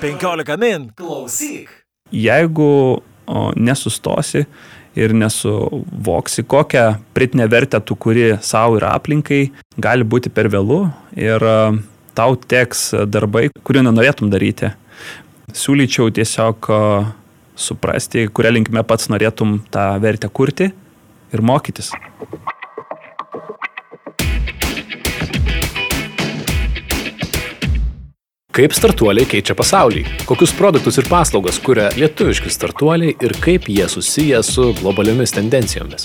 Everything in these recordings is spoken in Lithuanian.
15 min, klausyk. Jeigu o, nesustosi ir nesuvoksi, kokią pritinę vertę tu kuri savo ir aplinkai, gali būti per vėlų ir a, tau teks darbai, kurių nenorėtum daryti. Siūlyčiau tiesiog a, suprasti, kurią linkme pats norėtum tą vertę kurti ir mokytis. Kaip startuoliai keičia pasaulį? Kokius produktus ir paslaugas kuria lietuviški startuoliai ir kaip jie susiję su globaliomis tendencijomis?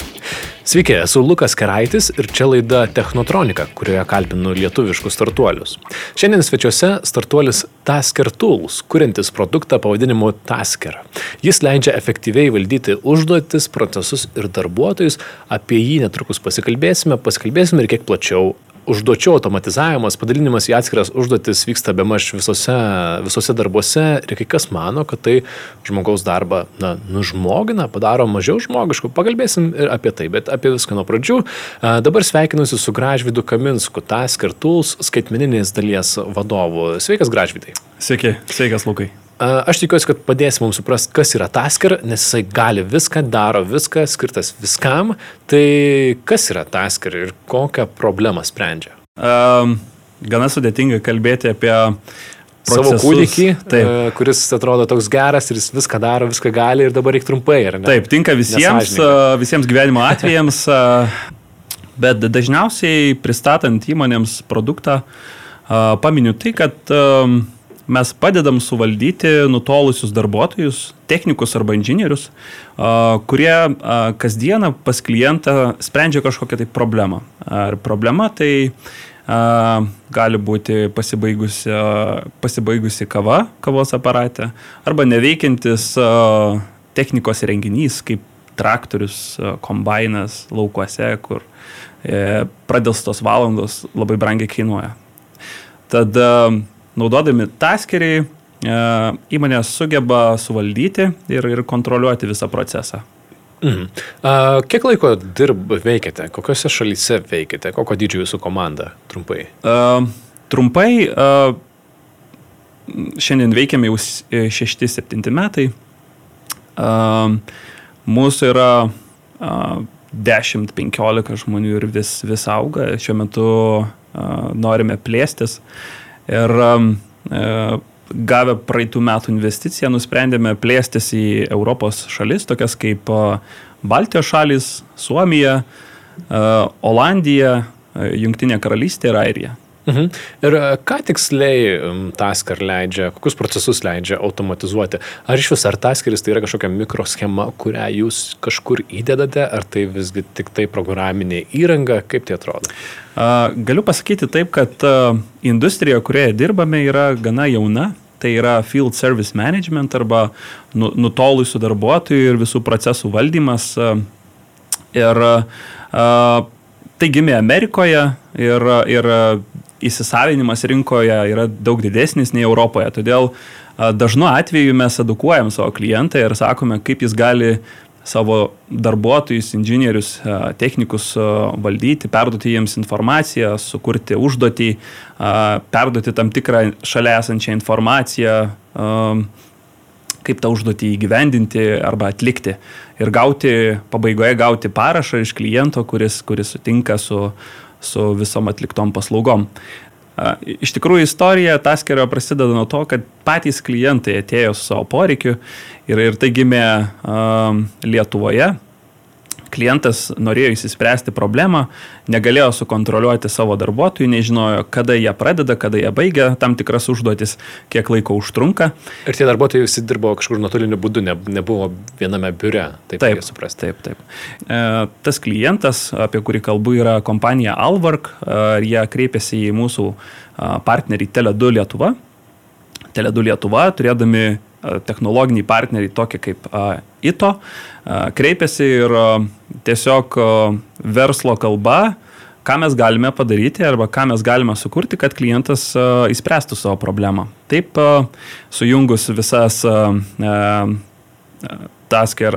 Sveiki, esu Lukas Keraitis ir čia laida Technotronika, kurioje kalbinu lietuviškus startuolius. Šiandien svečiuose startuolis Tasker Tools, kuriantis produktą pavadinimu Tasker. Jis leidžia efektyviai valdyti užduotis, procesus ir darbuotojus. Apie jį netrukus pasikalbėsime, pasikalbėsime ir kiek plačiau užduočių automatizavimas, padalinimas į atskiras užduotis vyksta be maž visose, visose darbuose ir kai kas mano, kad tai žmogaus darbą na, nužmogina, padaro mažiau žmogiškų. Pakalbėsim ir apie tai, bet apie viską nuo pradžių. Dabar sveikinusi su Gražvidu Kaminsku, Tasker Tools skaitmeninės dalies vadovu. Sveikas Gražvidai. Sveiki, sveikas Lukai. Aš tikiuosi, kad padės mums suprasti, kas yra Tasker, nes jisai gali viską, daro viską, skirtas viskam. Tai kas yra Tasker ir kokią problemą sprendžia? Um, gana sudėtinga kalbėti apie Procesus, savo kūdikį, taip. kuris atrodo toks geras ir jis viską daro, viską gali ir dabar reikia trumpai, ar ne? Taip, tinka visiems, visiems gyvenimo atvejams, bet dažniausiai pristatant įmonėms produktą, paminiu tai, kad mes padedam suvaldyti nutolusius darbuotojus, technikus arba inžinierius, kurie kasdieną pas klientą sprendžia kažkokią tai problemą. Ar problema tai gali būti pasibaigusi, pasibaigusi kava kavos aparate arba neveikiantis technikos renginys kaip traktorius, kombainas laukuose, kur e, pradėstos valandos labai brangiai kainuoja. Tad naudodami taskerį e, įmonė sugeba suvaldyti ir, ir kontroliuoti visą procesą. Mhm. A, kiek laiko dirb veikiate, kokiuose šalyse veikiate, kokio dydžio jūsų komanda, trumpai? A, trumpai, a, šiandien veikiame jau 6-7 metai. A, mūsų yra 10-15 žmonių ir vis, vis auga. Šiuo metu a, norime plėstis. Ir e, gavę praeitų metų investiciją nusprendėme plėstis į Europos šalis, tokias kaip e, Baltijos šalis, Suomija, e, Olandija, Junktinė karalystė ir Airija. Mhm. Ir e, ką tiksliai Tasker leidžia, kokius procesus leidžia automatizuoti? Ar iš vis, ar Taskeris tai yra kažkokia mikroschema, kurią jūs kažkur įdedate, ar tai visgi tik tai programinė įranga, kaip tai atrodo? Galiu pasakyti taip, kad industrija, kurioje dirbame, yra gana jauna. Tai yra field service management arba nu, nutolusių darbuotojų ir visų procesų valdymas. Ir tai gimė Amerikoje ir, ir įsisavinimas rinkoje yra daug didesnis nei Europoje. Todėl dažnu atveju mes edukuojam savo klientą ir sakome, kaip jis gali savo darbuotojus, inžinierius, technikus valdyti, perduoti jiems informaciją, sukurti užduotį, perduoti tam tikrą šalia esančią informaciją, kaip tą užduotį įgyvendinti arba atlikti ir gauti, pabaigoje gauti parašą iš kliento, kuris, kuris sutinka su, su visom atliktom paslaugom. Iš tikrųjų, istorija Taskerio prasideda nuo to, kad patys klientai atėjo su savo poreikiu ir, ir tai gimė um, Lietuvoje klientas norėjo įsispręsti problemą, negalėjo sukontroliuoti savo darbuotojų, nežinojo, kada jie pradeda, kada jie baigia tam tikras užduotis, kiek laiko užtrunka. Ir tie darbuotojai visi dirbo kažkur nuotoliniu būdu, ne, nebuvo viename biure, taip taip suprasti. Taip, taip. E, tas klientas, apie kurį kalbu, yra kompanija Alvark, e, jie kreipėsi į mūsų partnerį Tele2 Lietuva. Tele2 Lietuva, turėdami technologiniai partneriai tokie kaip ITO, kreipiasi ir tiesiog verslo kalba, ką mes galime padaryti arba ką mes galime sukurti, kad klientas įspręstų savo problemą. Taip, sujungus visas Tasker,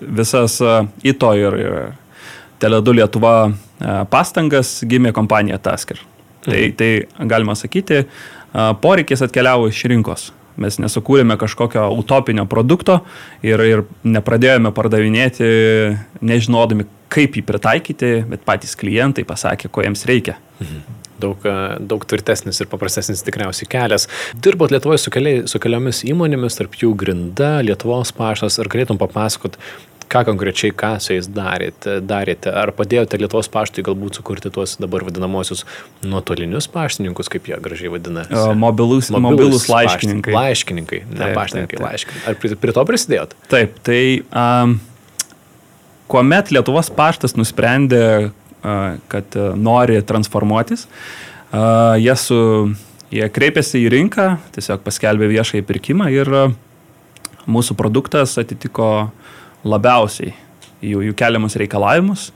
visas ITO ir, ir Tele2 Lietuva pastangas gimė kompanija Tasker. Tai, mhm. tai galima sakyti, poreikis atkeliavo iš rinkos mes nesukūrėme kažkokio utopinio produkto ir, ir nepradėjome pardavinėti, nežinodami, kaip jį pritaikyti, bet patys klientai pasakė, ko jiems reikia. Mhm. Daug, e, daug tvirtesnis ir paprastesnis tikriausiai kelias. Dirbot Lietuvoje su, keli, su keliomis įmonėmis, tarp jų Grinda, Lietuvos paštas. Ar galėtum papasakot, ką konkrečiai, ką su jais darėte, darėte? Ar padėjote Lietuvos paštui galbūt sukurti tuos dabar vadinamosius nuotolinius paštininkus, kaip jie gražiai vadina? Mobilus, mobilus, mobilus laiškininkai. Pašt, laiškininkai, ne taip, paštininkai, taip, taip. laiškininkai. Ar prie, prie to prisidėjot? Taip, tai um, kuomet Lietuvos paštas nusprendė, uh, kad uh, nori transformuotis, uh, jie, su, jie kreipėsi į rinką, tiesiog paskelbė viešai pirkimą ir uh, mūsų produktas atitiko uh, labiausiai jų, jų keliamus reikalavimus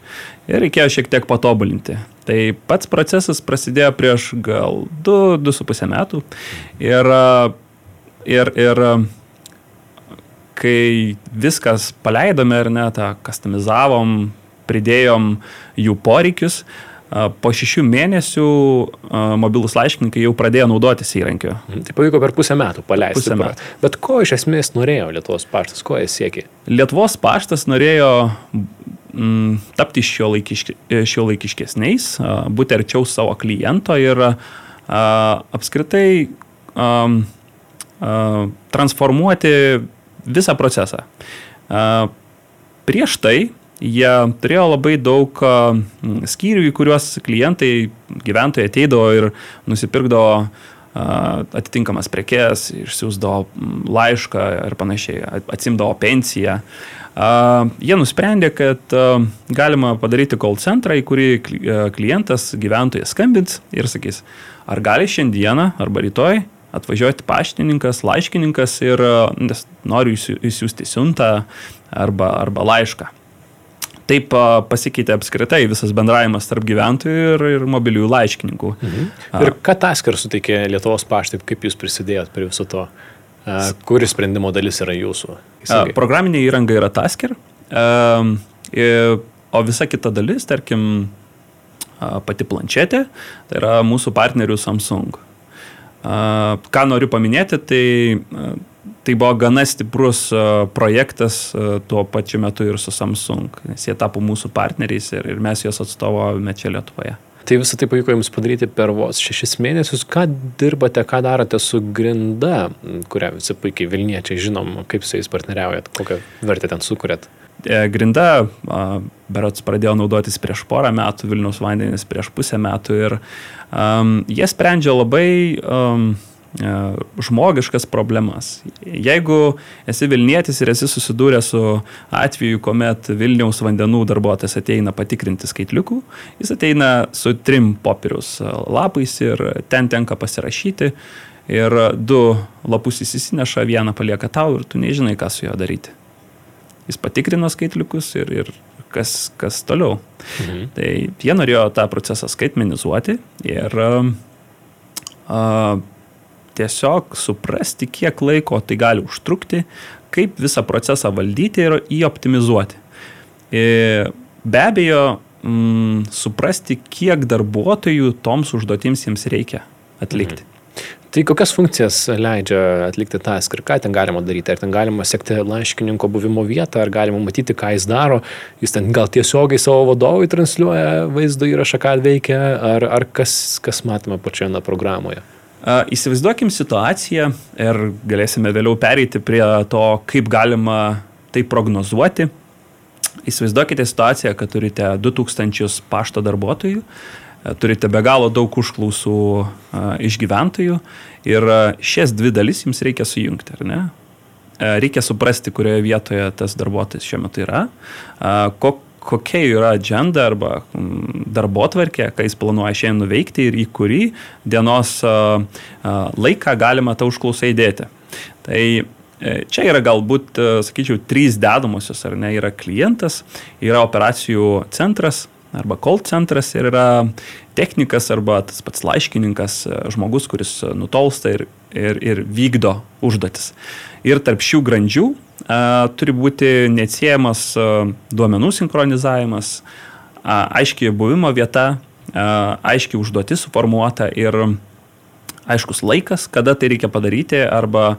ir reikėjo šiek tiek patobulinti. Tai pats procesas prasidėjo prieš gal 2-2,5 metų ir, ir, ir kai viskas paleidome ar ne, tą customizavom, pridėjom jų poreikius, Po šešių mėnesių mobilus laiškininkai jau pradėjo naudotis įrankiu. Mhm. Tai pavyko per pusę metų paleisti. Pusę metų. Bet ko iš esmės norėjo Lietuvos paštas, ko jis siekė? Lietuvos paštas norėjo mm, tapti šio, laikiški, šio laikiškesniais, būti arčiau savo kliento ir a, apskritai a, a, transformuoti visą procesą. A, prieš tai jie turėjo labai daug skyrių, į kuriuos klientai, gyventojai ateidavo ir nusipirkdavo atitinkamas prekes, išsiųsdavo laišką ir panašiai, atsimdavo pensiją. Jie nusprendė, kad galima padaryti call centrą, į kurį klientas, gyventojas skambins ir sakys, ar gali šiandieną arba rytoj atvažiuoti paštininkas, laiškininkas ir noriu įsiųsti siuntą arba, arba laišką taip pasikeitė apskritai visas bendravimas tarp gyventojų ir, ir mobiliųjų laiškininkų. Mhm. Ir ką Tasker suteikė Lietuvos paštai, kaip jūs prisidėjot prie viso to? Kuri sprendimo dalis yra jūsų? Įsigai. Programinė įranga yra Tasker, o visa kita dalis, tarkim, pati planšetė, tai yra mūsų partnerių Samsung. Ką noriu paminėti, tai tai buvo gana stiprus projektas tuo pačiu metu ir su Samsung, nes jie tapo mūsų partneriais ir, ir mes juos atstovavome čia Lietuvoje. Tai visą tai pavyko jums padaryti per vos šešis mėnesius. Ką dirbate, ką darote su Grinda, kurią visi puikiai Vilniečiai žinom, kaip su jais partneriaujat, kokią vertę ten sukūrėt? E, Grinda, berots pradėjo naudotis prieš porą metų, Vilnius vandenis prieš pusę metų ir um, jie sprendžia labai um, E, žmogiškas problemas. Jeigu esi Vilnietis ir esi susidūręs su atveju, kuomet Vilniaus vandenų darbuotojas ateina patikrinti skaitliukų, jis ateina su trim popieriaus lapais ir ten tenka pasirašyti ir du lapus įsineša, vieną palieka tau ir tu nežinai, ką su juo daryti. Jis patikrina skaitliukus ir, ir kas, kas toliau. Mhm. Tai jie norėjo tą procesą skaitmenizuoti ir uh, tiesiog suprasti, kiek laiko tai gali užtrukti, kaip visą procesą valdyti ir jį optimizuoti. E, be abejo, mm, suprasti, kiek darbuotojų toms užduotims jiems reikia atlikti. Mhm. Tai kokias funkcijas leidžia atlikti task ir ką ten galima daryti? Ar ten galima sekti laiškininko buvimo vietą, ar galima matyti, ką jis daro? Jis ten gal tiesiogiai savo vadovui transliuoja vaizdo įrašą, ką veikia, ar, ar kas, kas matome pačioje programoje? Įsivaizduokim situaciją ir galėsime vėliau pereiti prie to, kaip galima tai prognozuoti. Įsivaizduokite situaciją, kad turite 2000 pašto darbuotojų, turite be galo daug užklausų iš gyventojų ir šias dvi dalis jums reikia sujungti, ar ne? Reikia suprasti, kurioje vietoje tas darbuotojas šiuo metu yra, kok kokia yra agenda arba mm, darbo tvarkė, ką jis planuoja šiandien nuveikti ir į kurį dienos laiką galima tą užklausą įdėti. Tai e, Čia yra galbūt, e, sakyčiau, trys dedamosios, ar ne, yra klientas, yra operacijų centras arba call centras ir yra technikas arba tas pats laiškininkas, e, žmogus, kuris nutolsta ir, ir, ir vykdo užduotis. Ir tarp šių grandžių turi būti neatsiejamas duomenų sinchronizavimas, aiškiai buvimo vieta, aiškiai užduotis suformuota ir aiškus laikas, kada tai reikia padaryti, arba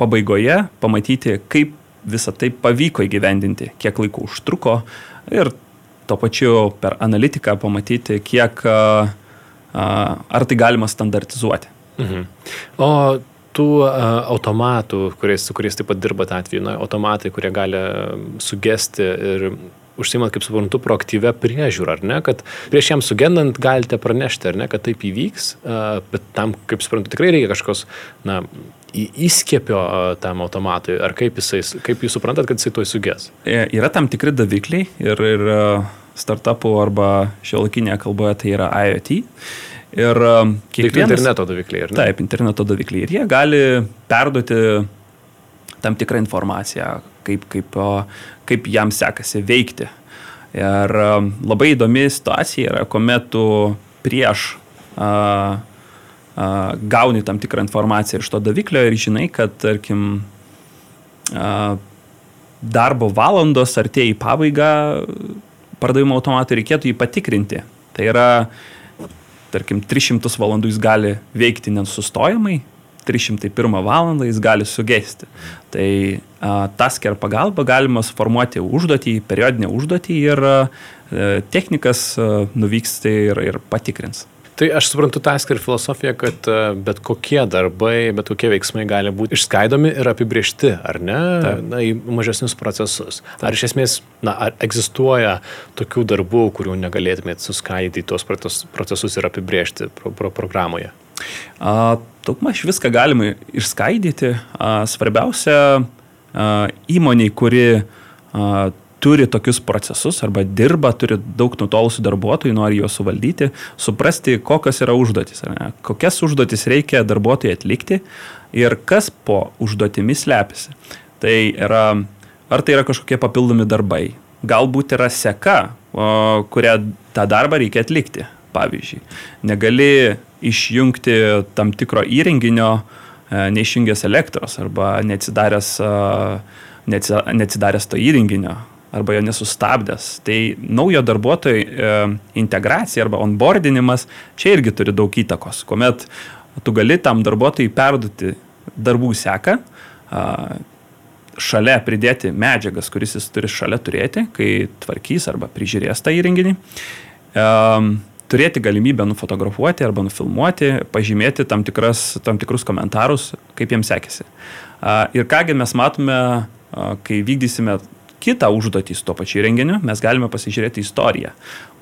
pabaigoje pamatyti, kaip visą tai pavyko įgyvendinti, kiek laiko užtruko ir tuo pačiu per analitiką pamatyti, kiek, ar tai galima standartizuoti. Mhm. O tų automatų, kuriais, su kuriais taip pat dirbate atveju, na, automatai, kurie gali sugesti ir užsimat, kaip suprantu, proaktyvę priežiūrą, ar ne, kad prieš jam sugendant galite pranešti, ar ne, kad taip įvyks, bet tam, kaip suprantu, tikrai reikia kažkokios, na, įskiepio tam automatui, ar kaip, jisai, kaip jūs suprantat, kad jisai to suges? E, yra tam tikri davikliai ir, ir startupų arba šiuolaikinėje kalboje tai yra IoT. Ir kiekvienas... Interneto davikliai, ar ne? Taip, interneto davikliai. Ir jie gali perduoti tam tikrą informaciją, kaip, kaip, kaip jam sekasi veikti. Ir labai įdomi situacija yra, kuomet tu prieš a, a, gauni tam tikrą informaciją iš to daviklio ir žinai, kad, tarkim, a, darbo valandos artėja į pabaigą, pardavimo automatui reikėtų jį patikrinti. Tai yra, tarkim, 300 valandų jis gali veikti nesustojamai, 301 valandą jis gali sugesti. Tai tasker pagalba galima suformuoti užduotį, periodinę užduotį ir a, technikas a, nuvyks tai ir, ir patikrins. Tai aš suprantu tasker filosofiją, kad bet kokie darbai, bet kokie veiksmai gali būti išskaidomi ir apibriešti, ar ne, Taip. na, į mažesnius procesus. Taip. Ar iš esmės, na, ar egzistuoja tokių darbų, kurių negalėtumėte suskaidyti į tuos procesus ir apibriešti pro, pro programoje? Daugmaž viską galima išskaidyti. Svarbiausia įmoniai, kuri turi tokius procesus arba dirba, turi daug nutolusių darbuotojų, nori juos suvaldyti, suprasti, kokios yra užduotis, kokias užduotis reikia darbuotojai atlikti ir kas po užduotimis slepiasi. Tai yra, ar tai yra kažkokie papildomi darbai, galbūt yra seka, kurią tą darbą reikia atlikti. Pavyzdžiui, negali išjungti tam tikro įrenginio, e, neišjungęs elektros arba neatsidaręs, e, neatsidaręs to įrenginio arba jo nesustabdęs. Tai naujo darbuotojo e, integracija arba onboardinimas čia irgi turi daug įtakos, kuomet tu gali tam darbuotojui perduoti darbų seką, šalia pridėti medžiagas, kuris jis turi šalia turėti, kai tvarkys arba prižiūrės tą įrenginį turėti galimybę nufotografuoti arba nufilmuoti, pažymėti tam, tikras, tam tikrus komentarus, kaip jiems sekėsi. Ir kągi mes matome, kai vykdysime kitą užduotį su to pačiu įrenginiu, mes galime pasižiūrėti istoriją,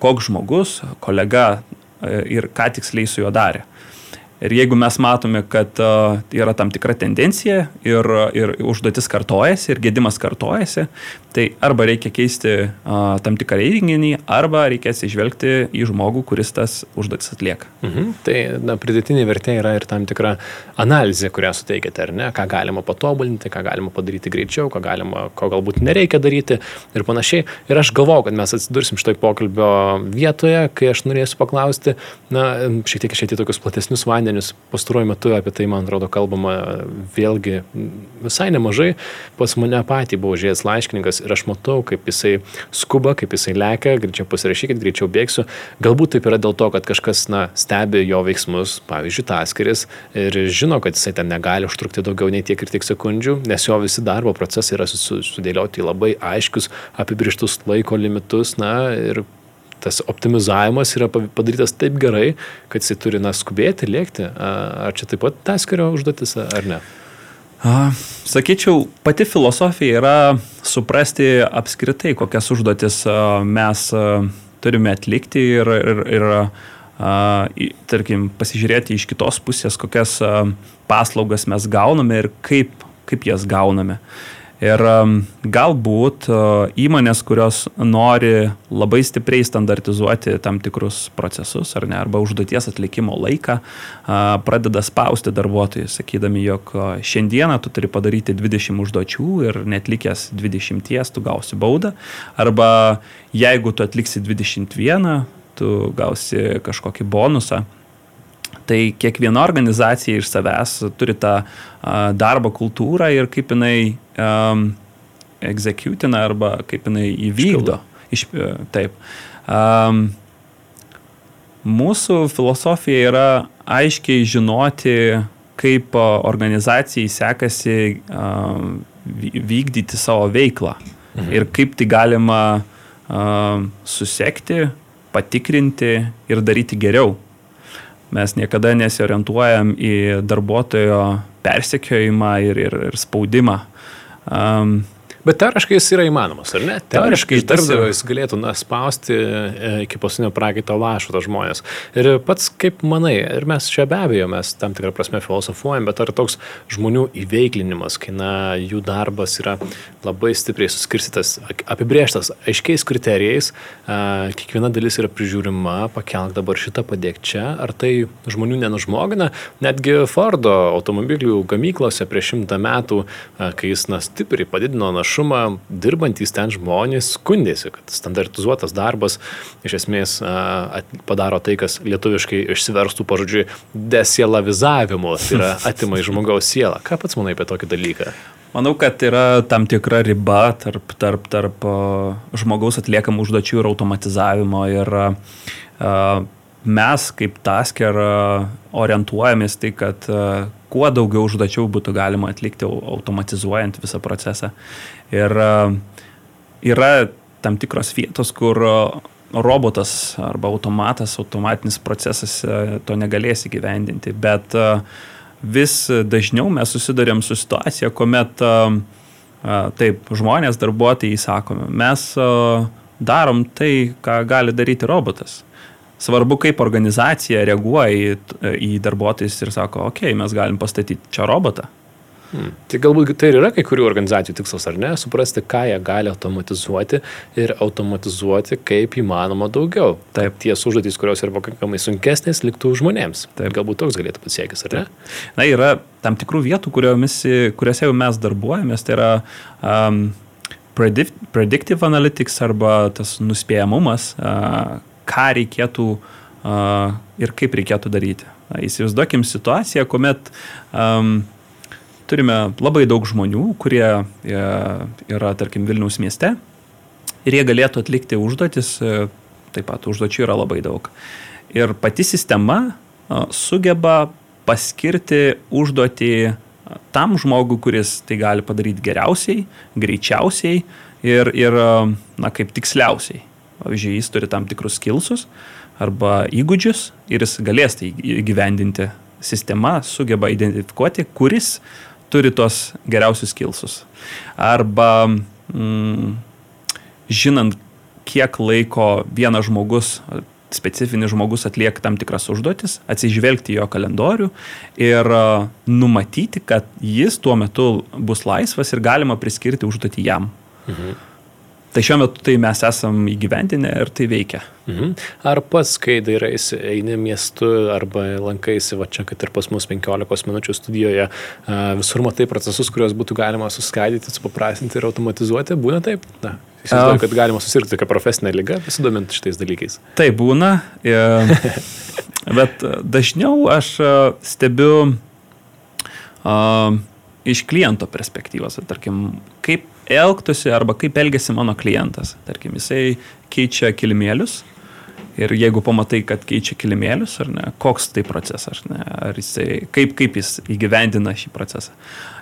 koks žmogus, kolega ir ką tiksliai su juo darė. Ir jeigu mes matome, kad uh, yra tam tikra tendencija ir, ir užduotis kartojasi ir gedimas kartojasi, tai arba reikia keisti uh, tam tikrą įrenginį, arba reikia atsižvelgti į žmogų, kuris tas užduotis atlieka. Mhm. Tai na, pridėtinė vertė yra ir tam tikra analizė, kurią suteikėte, ar ne, ką galima patobulinti, ką galima padaryti greičiau, ką galima, ko galbūt nereikia daryti ir panašiai. Ir aš galvoju, kad mes atsidursim šitoj pokalbio vietoje, kai aš norėsiu paklausti, na, šiek tiek išėti tokius platesnius vandenis vandenis. Pastaruoju metu apie tai, man atrodo, kalbama vėlgi visai nemažai. Pas mane patį buvo žiūrėjęs laiškininkas ir aš matau, kaip jisai skuba, kaip jisai lekia, greičiau pasirašykit, greičiau bėgsiu. Galbūt taip yra dėl to, kad kažkas na, stebi jo veiksmus, pavyzdžiui, taskeris ir žino, kad jisai ten negali užtrukti daugiau nei tiek ir tiek sekundžių, nes jo visi darbo procesai yra sudėlioti labai aiškius, apibrištus laiko limitus, na ir tas optimizavimas yra padarytas taip gerai, kad jisai turi na, skubėti, lėkti. Ar čia taip pat taskerio užduotis, ar ne? A, sakyčiau, pati filosofija yra suprasti apskritai, kokias užduotis mes turime atlikti ir, ir, ir tarkim, pasižiūrėti iš kitos pusės, kokias paslaugas mes gauname ir kaip, kaip jas gauname. Ir galbūt įmonės, kurios nori labai stipriai standartizuoti tam tikrus procesus ar ne, arba užduoties atlikimo laiką, pradeda spausti darbuotojus, sakydami, jog šiandieną tu turi padaryti 20 užduočių ir netlikęs 20 tu gausi baudą, arba jeigu tu atliksi 21, tu gausi kažkokį bonusą. Tai kiekviena organizacija iš savęs turi tą darbo kultūrą ir kaip jinai um, executina arba kaip jinai įvykdo. Iš, taip. Um, mūsų filosofija yra aiškiai žinoti, kaip organizacijai sekasi vykdyti savo veiklą mhm. ir kaip tai galima susekti, patikrinti ir daryti geriau. Mes niekada nesiorientuojam į darbuotojo persekiojimą ir, ir, ir spaudimą. Um, Bet teoriškai jis yra įmanomas, ar ne? Teoriškai darbdavys galėtų na, spausti e, iki pasinio prakaito lašo tos žmonės. Ir pats kaip manai, ir mes čia be abejo, mes tam tikrą prasme filosofuojam, bet ar toks žmonių įveiklinimas, kai na, jų darbas yra labai stipriai suskirstytas, apibrieštas aiškiais kriterijais, kiekviena dalis yra prižiūrima, pakelk dabar šitą padėk čia, ar tai žmonių nenužmogina, netgi Fordo automobilių gamyklose prieš šimtą metų, kai jis na, stipriai padidino našumą, našumą dirbantys ten žmonės skundėsi, kad standartizuotas darbas iš esmės padaro tai, kas lietuviškai išsiverstų pažodžiui desielavizavimu, tai yra atima iš žmogaus sielą. Ką pats manai apie tokį dalyką? Manau, kad yra tam tikra riba tarp, tarp, tarp žmogaus atliekamų užduočių ir automatizavimo. Ir uh, mes kaip tasker orientuojamės tai, kad uh, kuo daugiau užduočių būtų galima atlikti automatizuojant visą procesą. Ir e, yra tam tikros vietos, kur e, robotas arba automatas, automatinis procesas e, to negalės įgyvendinti, bet vis dažniau mes susidurėm su situacija, kuomet taip žmonės, darbuotojai sakome, mes darom tai, ką gali daryti robotas. Svarbu, kaip organizacija reaguoja į, į darbuotojus ir sako, okei, okay, mes galim pastatyti čia robotą. Hmm. Tai galbūt tai ir yra kai kurių organizacijų tikslas, ar ne? Suprasti, ką jie gali automatizuoti ir automatizuoti kaip įmanoma daugiau. Taip. Ties užduotys, kurios yra pakankamai sunkesnės, liktų žmonėms. Taip. Galbūt toks galėtų pasiekis, ar ne? Taip. Na, yra tam tikrų vietų, kuriomis, kuriuose jau mes darbuojamės, tai yra um, predictive analytics arba tas nuspėjamumas, uh, ką reikėtų uh, ir kaip reikėtų daryti. Na, įsivaizduokim situaciją, kuomet um, turime labai daug žmonių, kurie e, yra, tarkim, Vilniaus mieste ir jie galėtų atlikti užduotis, e, taip pat užduočių yra labai daug. Ir pati sistema sugeba paskirti užduotį tam žmogui, kuris tai gali padaryti geriausiai, greičiausiai ir, ir na, kaip tiksliausiai. Pavyzdžiui, jis turi tam tikrus skilsus arba įgūdžius ir jis galės tai įgyvendinti. Sistema sugeba identifikuoti, kuris turi tos geriausius skilsus. Arba mm, žinant, kiek laiko vienas žmogus specifinis žmogus atlieka tam tikras užduotis, atsižvelgti jo kalendorių ir numatyti, kad jis tuo metu bus laisvas ir galima priskirti užduotį jam. Mhm. Tai šiuo metu tai mes esam įgyvendinę ir tai veikia. Mhm. Ar pats, kai dairaisi, eini miestu arba lankaisi, va čia, kad ir pas mus 15 minučių studijoje, visur matai procesus, kuriuos būtų galima suskaidyti, supaprastinti ir automatizuoti, būna taip? Na, Įsivaizduoju, kad galima susirgti tokią profesinę lygą, pasidomint šitais dalykais. Tai būna, bet dažniau aš stebiu uh, iš kliento perspektyvos, tarkim, kaip elgtųsi arba kaip elgesi mano klientas. Tarkim, jisai keičia kilimėlius ir jeigu pamatai, kad keičia kilimėlius, ar ne, koks tai procesas, ar ne, ar jisai, kaip, kaip jis įgyvendina šį procesą.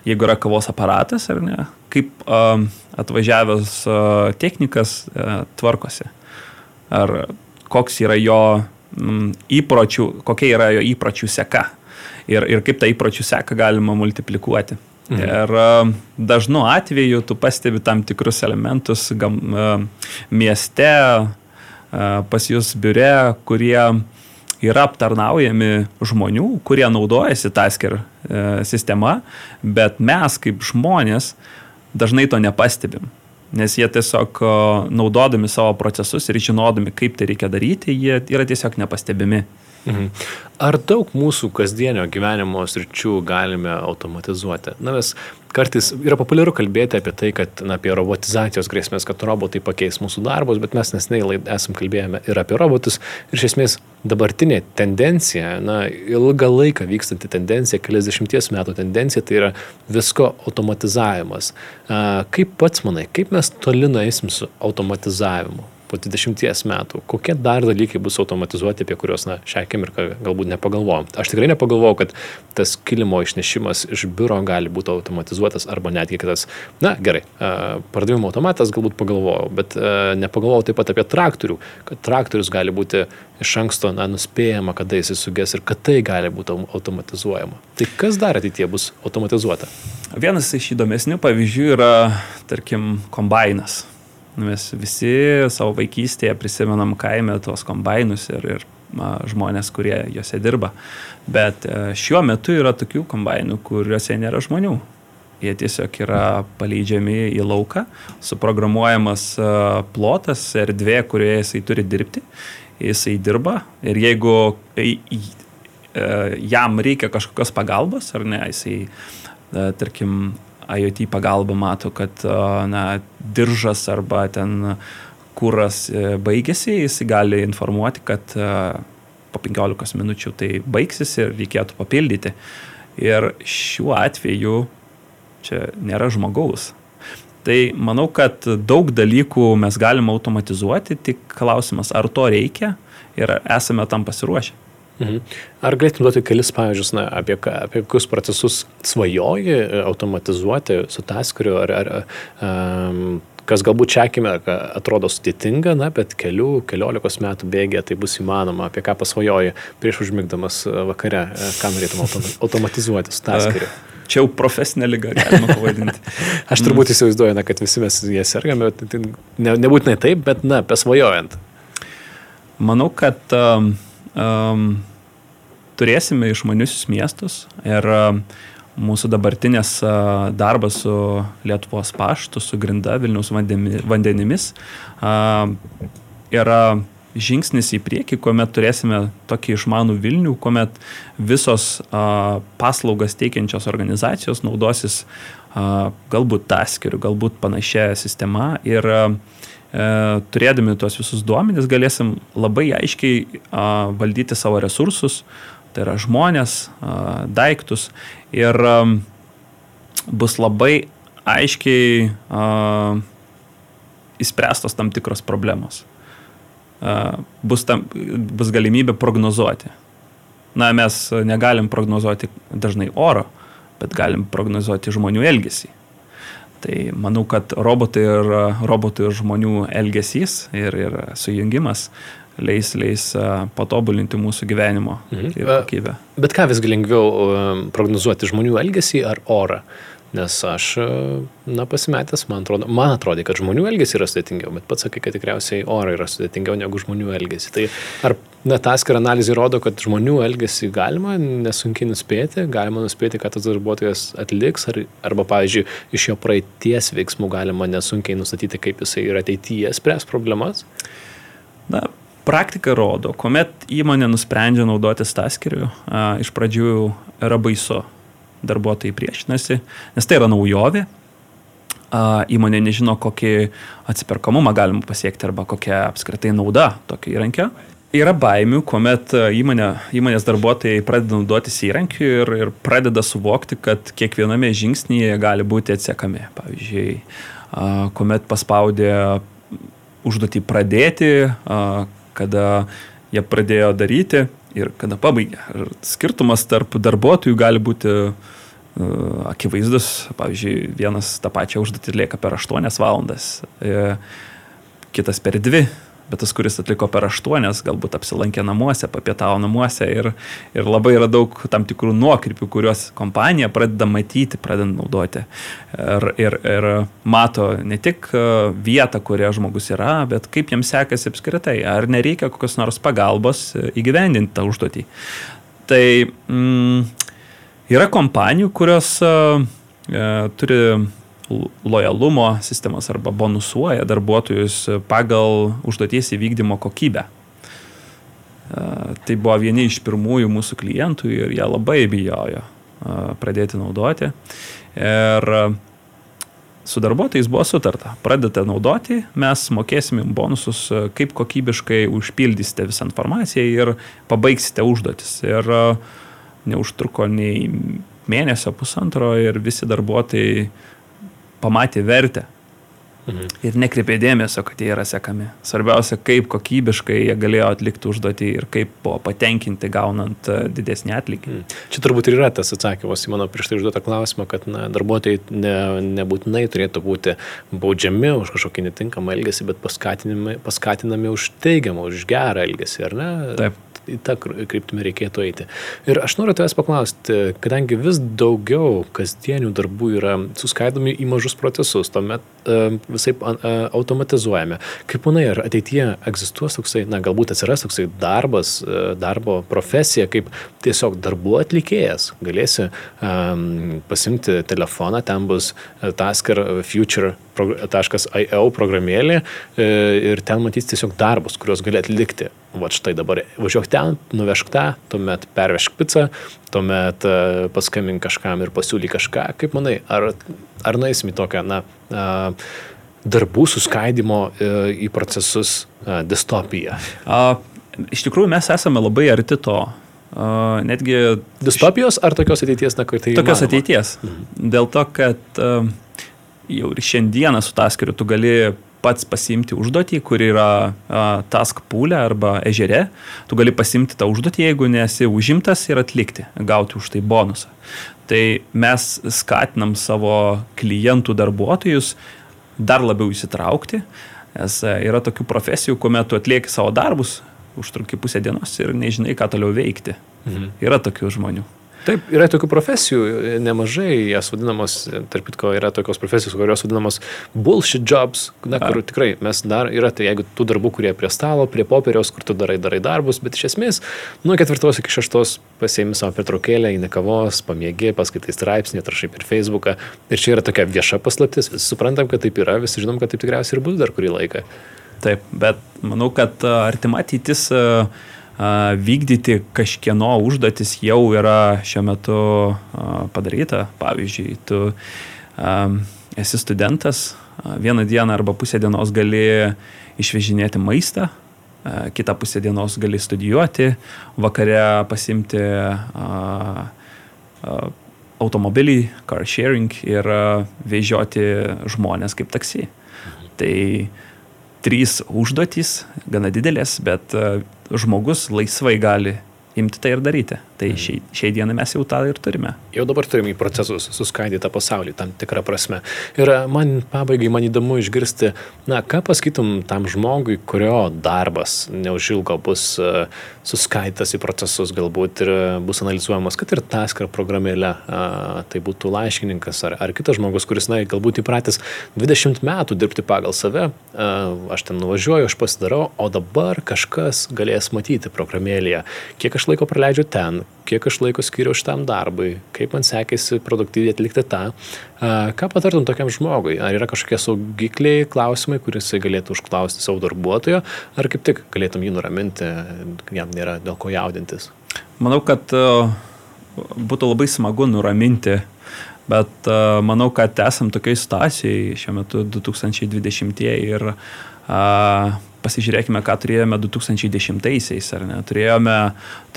Jeigu yra kavos aparatas, ar ne, kaip uh, atvažiavęs uh, technikas uh, tvarkosi. Ar koks yra jo mm, įpročių, kokia yra jo įpročių seka. Ir, ir kaip tą įpročių seką galima multiplikuoti. Mhm. Ir e, dažnu atveju tu pastebi tam tikrus elementus gam, e, mieste, e, pas jūs biure, kurie yra aptarnaujami žmonių, kurie naudojasi Tasker sistema, bet mes kaip žmonės dažnai to nepastebim. Nes jie tiesiog naudodami savo procesus ir žinodami, kaip tai reikia daryti, jie yra tiesiog nepastebimi. Mhm. Ar daug mūsų kasdienio gyvenimo sričių galime automatizuoti? Na, mes kartais yra populiaru kalbėti apie tai, kad na, apie robotizacijos grėsmės, kad robotai pakeis mūsų darbus, bet mes nesnei esam kalbėjome ir apie robotus. Ir iš esmės dabartinė tendencija, na, ilgą laiką vykstanti tendencija, keliasdešimties metų tendencija, tai yra visko automatizavimas. Kaip pats manai, kaip mes toli nueisim su automatizavimu? Po 20 metų, kokie dar dalykai bus automatizuoti, apie kuriuos, na, šią akimirką galbūt nepagalvojom. Aš tikrai nepagalvojau, kad tas kilimo išnešimas iš biuro gali būti automatizuotas arba netgi kitas, na, gerai, pardavimo automatas galbūt pagalvojau, bet nepagalvojau taip pat apie traktorių, kad traktorius gali būti iš anksto, na, nuspėjama, kada jis suges ir kad tai gali būti automatizuojama. Tai kas dar ateitie bus automatizuota? Vienas iš įdomesnių pavyzdžių yra, tarkim, kombainas Mes visi savo vaikystėje prisimenam kaime tuos kombainus ir, ir žmonės, kurie juose dirba. Bet e, šiuo metu yra tokių kombainų, kuriuose nėra žmonių. Jie tiesiog yra paleidžiami į lauką, suprogramuojamas e, plotas, erdvė, kurioje jisai turi dirbti. Jisai dirba ir jeigu e, jam reikia kažkokios pagalbos, ar ne, jisai, tarkim, IoT pagalba mato, kad na, diržas arba ten kuras e, baigėsi, jis gali informuoti, kad po 15 minučių tai baigsis ir reikėtų papildyti. Ir šiuo atveju čia nėra žmogaus. Tai manau, kad daug dalykų mes galime automatizuoti, tik klausimas, ar to reikia ir esame tam pasiruošę. Mhm. Ar galėtum duoti kelis pavyzdžius, na, apie, apie kokius procesus svajoji e, automatizuoti su taskeriu, ar, ar um, kas galbūt čia akimirką atrodo sudėtinga, na, bet kelių, keliolikos metų bėgė tai bus įmanoma, apie ką pasvajoji prieš užmigdamas e, vakare, e, ką norėtum automatizuoti su taskeriu. Čia jau profesinė lyga, galima pavadinti. Aš turbūt įsivaizduoju, na, kad visi mes jie sergame, bet tai ne, nebūtinai taip, bet, na, pasvajojant. Manau, kad um, um, turėsime išmaniusius miestus ir um, mūsų dabartinės uh, darbas su Lietuvos paštu, su Grinda, Vilniaus vandenimis uh, yra žingsnis į priekį, kuomet turėsime tokį išmanų Vilnių, kuomet visos paslaugas teikiančios organizacijos naudosis galbūt taskeriu, galbūt panašia sistema ir E, turėdami tuos visus duomenys galėsim labai aiškiai valdyti savo resursus, tai yra žmonės, daiktus ir bus labai aiškiai įspręstos tam tikros problemos. Bus, tam, bus galimybė prognozuoti. Na, mes negalim prognozuoti dažnai oro, bet galim prognozuoti žmonių elgesį. Tai manau, kad robotai ir, robotų ir žmonių elgesys ir, ir sujungimas leis, leis patobulinti mūsų gyvenimo mhm. kokybę. Bet ką visgi lengviau prognozuoti žmonių elgesį ar orą? Nes aš, na, pasimetęs, man atrodo, man atrodo, kad žmonių elgesį yra sudėtingiau, bet pats sakai, kad tikriausiai orai yra sudėtingiau negu žmonių elgesį. Tai ar, na, ta atskira analizė rodo, kad žmonių elgesį galima nesunkiai nuspėti, galima nuspėti, kad tas darbuotojas atliks, ar, arba, pavyzdžiui, iš jo praeities veiksmų galima nesunkiai nustatyti, kaip jisai ir ateityje spręs problemas? Na, praktika rodo, kuomet įmonė nusprendžia naudotis taskeriu, iš pradžių yra baisu darbuotojai priešinasi, nes tai yra naujovė. Įmonė nežino, kokį atsiperkamumą galima pasiekti arba kokia apskritai nauda tokio įrankio. Yra baimių, kuomet įmonė, įmonės darbuotojai pradeda naudotis įrankiu ir, ir pradeda suvokti, kad kiekviename žingsnyje gali būti atsiekami. Pavyzdžiui, kuomet paspaudė užduotį pradėti, kada jie pradėjo daryti, ir kada pabaigia. Ir skirtumas tarp darbuotojų gali būti uh, akivaizdus. Pavyzdžiui, vienas tą pačią užduotį atlieka per 8 valandas, uh, kitas per 2 bet tas, kuris atliko per aštuonias, galbūt apsilankė namuose, papietavo namuose ir, ir labai yra daug tam tikrų nuokrypių, kuriuos kompanija pradeda matyti, pradeda naudoti. Ir, ir, ir mato ne tik e, vietą, kurioje žmogus yra, bet kaip jam sekasi apskritai, ar nereikia kokios nors pagalbos e, įgyvendinti tą užduotį. Tai mm, yra kompanijų, kurios uh, turi lojalumo sistemas arba bonusuoja darbuotojus pagal užduoties įvykdymo kokybę. Tai buvo vieni iš pirmųjų mūsų klientų ir jie labai bijojo pradėti naudoti. Ir su darbuotojais buvo sutarta. Pradedate naudoti, mes mokėsime bonusus, kaip kokybiškai užpildysite visą informaciją ir pabaigsite užduotis. Ir neužtruko nei mėnesio pusantro ir visi darbuotojai pamatė vertę Mhm. Ir nekreipė dėmesio, kad jie yra sekami. Svarbiausia, kaip kokybiškai jie galėjo atlikti užduotį ir kaip buvo patenkinti gaunant e, didesnį atlygį. Mhm. Čia turbūt ir yra tas atsakymas į mano prieš tai užduotą klausimą, kad na, darbuotojai ne, nebūtinai turėtų būti baudžiami už kažkokį netinkamą elgesį, bet paskatinami, paskatinami už teigiamą, už gerą elgesį, ar ne? Taip į tą kryptimį reikėtų eiti. Ir aš noriu tavęs paklausti, kadangi vis daugiau kasdienių darbų yra suskaidomi į mažus procesus, tuomet uh, visai uh, automatizuojame. Kaip manai, ar ateityje egzistuos toksai, na galbūt atsiras toksai darbas, uh, darbo profesija, kaip tiesiog darbų atlikėjas. Galėsi um, pasimti telefoną, ten bus Tasker Future .io programėlė ir ten matys tiesiog darbus, kuriuos gali atlikti. Va štai dabar važiuok ten, nuvežk tą, tuomet pervežk pizzą, tuomet paskambink kažkam ir pasiūlyk kažką. Kaip manai, ar, ar nueisim į tokią, na, darbų suskaidimo į procesus distopiją? A, iš tikrųjų mes esame labai arti to. Uh, netgi. Distopijos ar tokios ateities, na, kur tai. Tokios įmanoma? ateities. Mhm. Dėl to, kad uh, jau ir šiandieną su taskeriu tu gali pats pasimti užduotį, kur yra a, task pūlė arba ežere, tu gali pasimti tą užduotį, jeigu nesi užimtas ir atlikti, gauti už tai bonusą. Tai mes skatinam savo klientų darbuotojus dar labiau įsitraukti, nes yra tokių profesijų, kuomet tu atlieki savo darbus, užtrunki pusę dienos ir nežinai, ką toliau veikti. Mhm. Yra tokių žmonių. Taip, yra tokių profesijų, nemažai, jas vadinamos, tarp kitko, yra tokios profesijos, kurios vadinamos bullshit jobs, na, kur tikrai mes dar yra, tai jeigu tų darbų, kurie prie stalo, prie popieriaus, kur tu darai, darai darbus, bet iš esmės nuo ketvirtos iki šeštos pasiemi savo pertraukėlę, į nekavos, pamėgi, paskaitai straipsnį, atrašai per Facebooką. Ir čia yra tokia vieša paslaptis, visi suprantam, kad taip yra, visi žinom, kad taip tikriausiai ir bus dar kurį laiką. Taip, bet manau, kad artima ateitis uh, vykdyti kažkieno užduotis jau yra šiuo metu padaryta. Pavyzdžiui, tu esi studentas, vieną dieną arba pusę dienos gali išvežinėti maistą, kitą pusę dienos gali studijuoti, vakare pasimti automobilį, car sharing ir vežioti žmonės kaip taksi. Tai trys užduotys, gana didelės, bet žmogus laisvai gali imti tai ir daryti. Tai mhm. šiai, šiai dienai mes jau tą ir turime. Jau dabar turime į procesus suskaidytą pasaulį tam tikrą prasme. Ir man pabaigai, man įdomu išgirsti, na, ką pasakytum tam žmogui, kurio darbas neužilgo bus uh, suskaidytas į procesus, galbūt ir bus analizuojamas, kad ir taskar programėlė, tai būtų laiškininkas ar, ar kitas žmogus, kuris, na, galbūt įpratęs 20 metų dirbti pagal save, aš ten nuvažiuoju, aš pasidarau, o dabar kažkas galės matyti programėlėje, kiek aš laiko praleidžiu ten, kiek aš laiko skiriu šitam darbui, kaip man sekėsi produktyviai atlikti tą. Ką patartum tokiam žmogui? Ar yra kažkokie saugikliai, klausimai, kuris galėtų užklausti savo darbuotojo, ar kaip tik galėtum jį nuraminti, jam nėra dėl ko jaudintis? Manau, kad būtų labai smagu nuraminti Bet uh, manau, kad esam tokiai situacijai šiuo metu 2020 ir uh, pasižiūrėkime, ką turėjome 2010-aisiais, ar ne? Turėjome,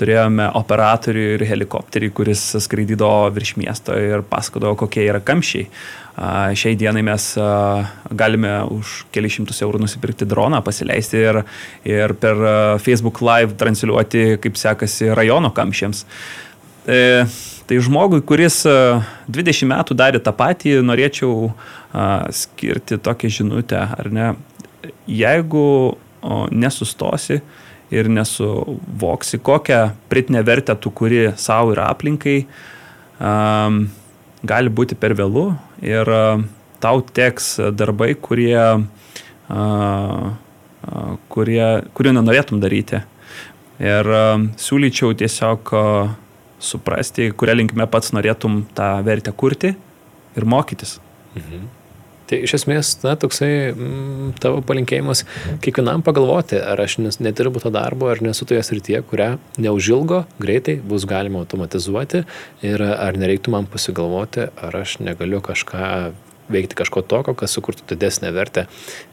turėjome operatorių ir helikopterį, kuris skraidydavo virš miesto ir pasakodavo, kokie yra kamščiai. Šiai dienai mes galime už kelius šimtus eurų nusipirkti droną, pasileisti ir, ir per Facebook Live transliuoti, kaip sekasi rajono kamščiams. E, tai žmogui, kuris 20 metų darė tą patį, norėčiau skirti tokią žinutę, ar ne? Jeigu nesustosi ir nesuvoksi, kokią pritinę vertę tu kuri savo ir aplinkai, um, gali būti per vėlų ir uh, tau teks darbai, kurie, uh, uh, kurie, kurių nenorėtum daryti. Ir uh, siūlyčiau tiesiog uh, suprasti, kurią linkme pats norėtum tą vertę kurti ir mokytis. Mhm. Tai iš esmės, na, toksai mm, tavo palinkėjimas kiekvienam pagalvoti, ar aš nedirbu to darbo, ar nesu toje srityje, kurią neužilgo greitai bus galima automatizuoti ir ar nereiktų man pasigalvoti, ar aš negaliu kažką veikti kažko tokio, kas sukurtų didesnę vertę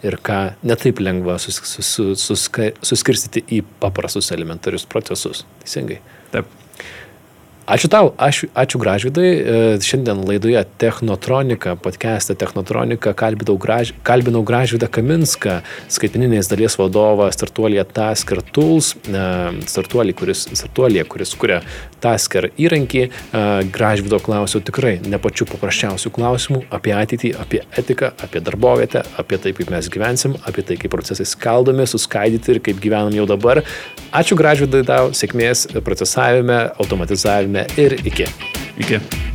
ir ką netaip lengva sus, sus, sus, suskirstyti į paprastus elementarius procesus. Teisingai. Taip. Ačiū tau, ačiū, ačiū Gražvidai. E, šiandien laidoje Technotronika, podcast'e Technotronika kalbinau, graž, kalbinau Gražvidą Kaminską, skaitmeninės dalies vadovą startuolėje Tasker Tools, e, startuolį, kuris, startuolė, kuris kuria Tasker įrankį. Gražvido klausiau tikrai ne pačių paprasčiausių klausimų apie ateitį, apie etiką, apie darbovietę, apie tai, kaip mes gyvensim, apie tai, kaip procesai skaldomi, suskaidyti ir kaip gyvenam jau dabar. Ačiū Gražvidai tau, sėkmės procesavime, automatizavime ir iki. Iki.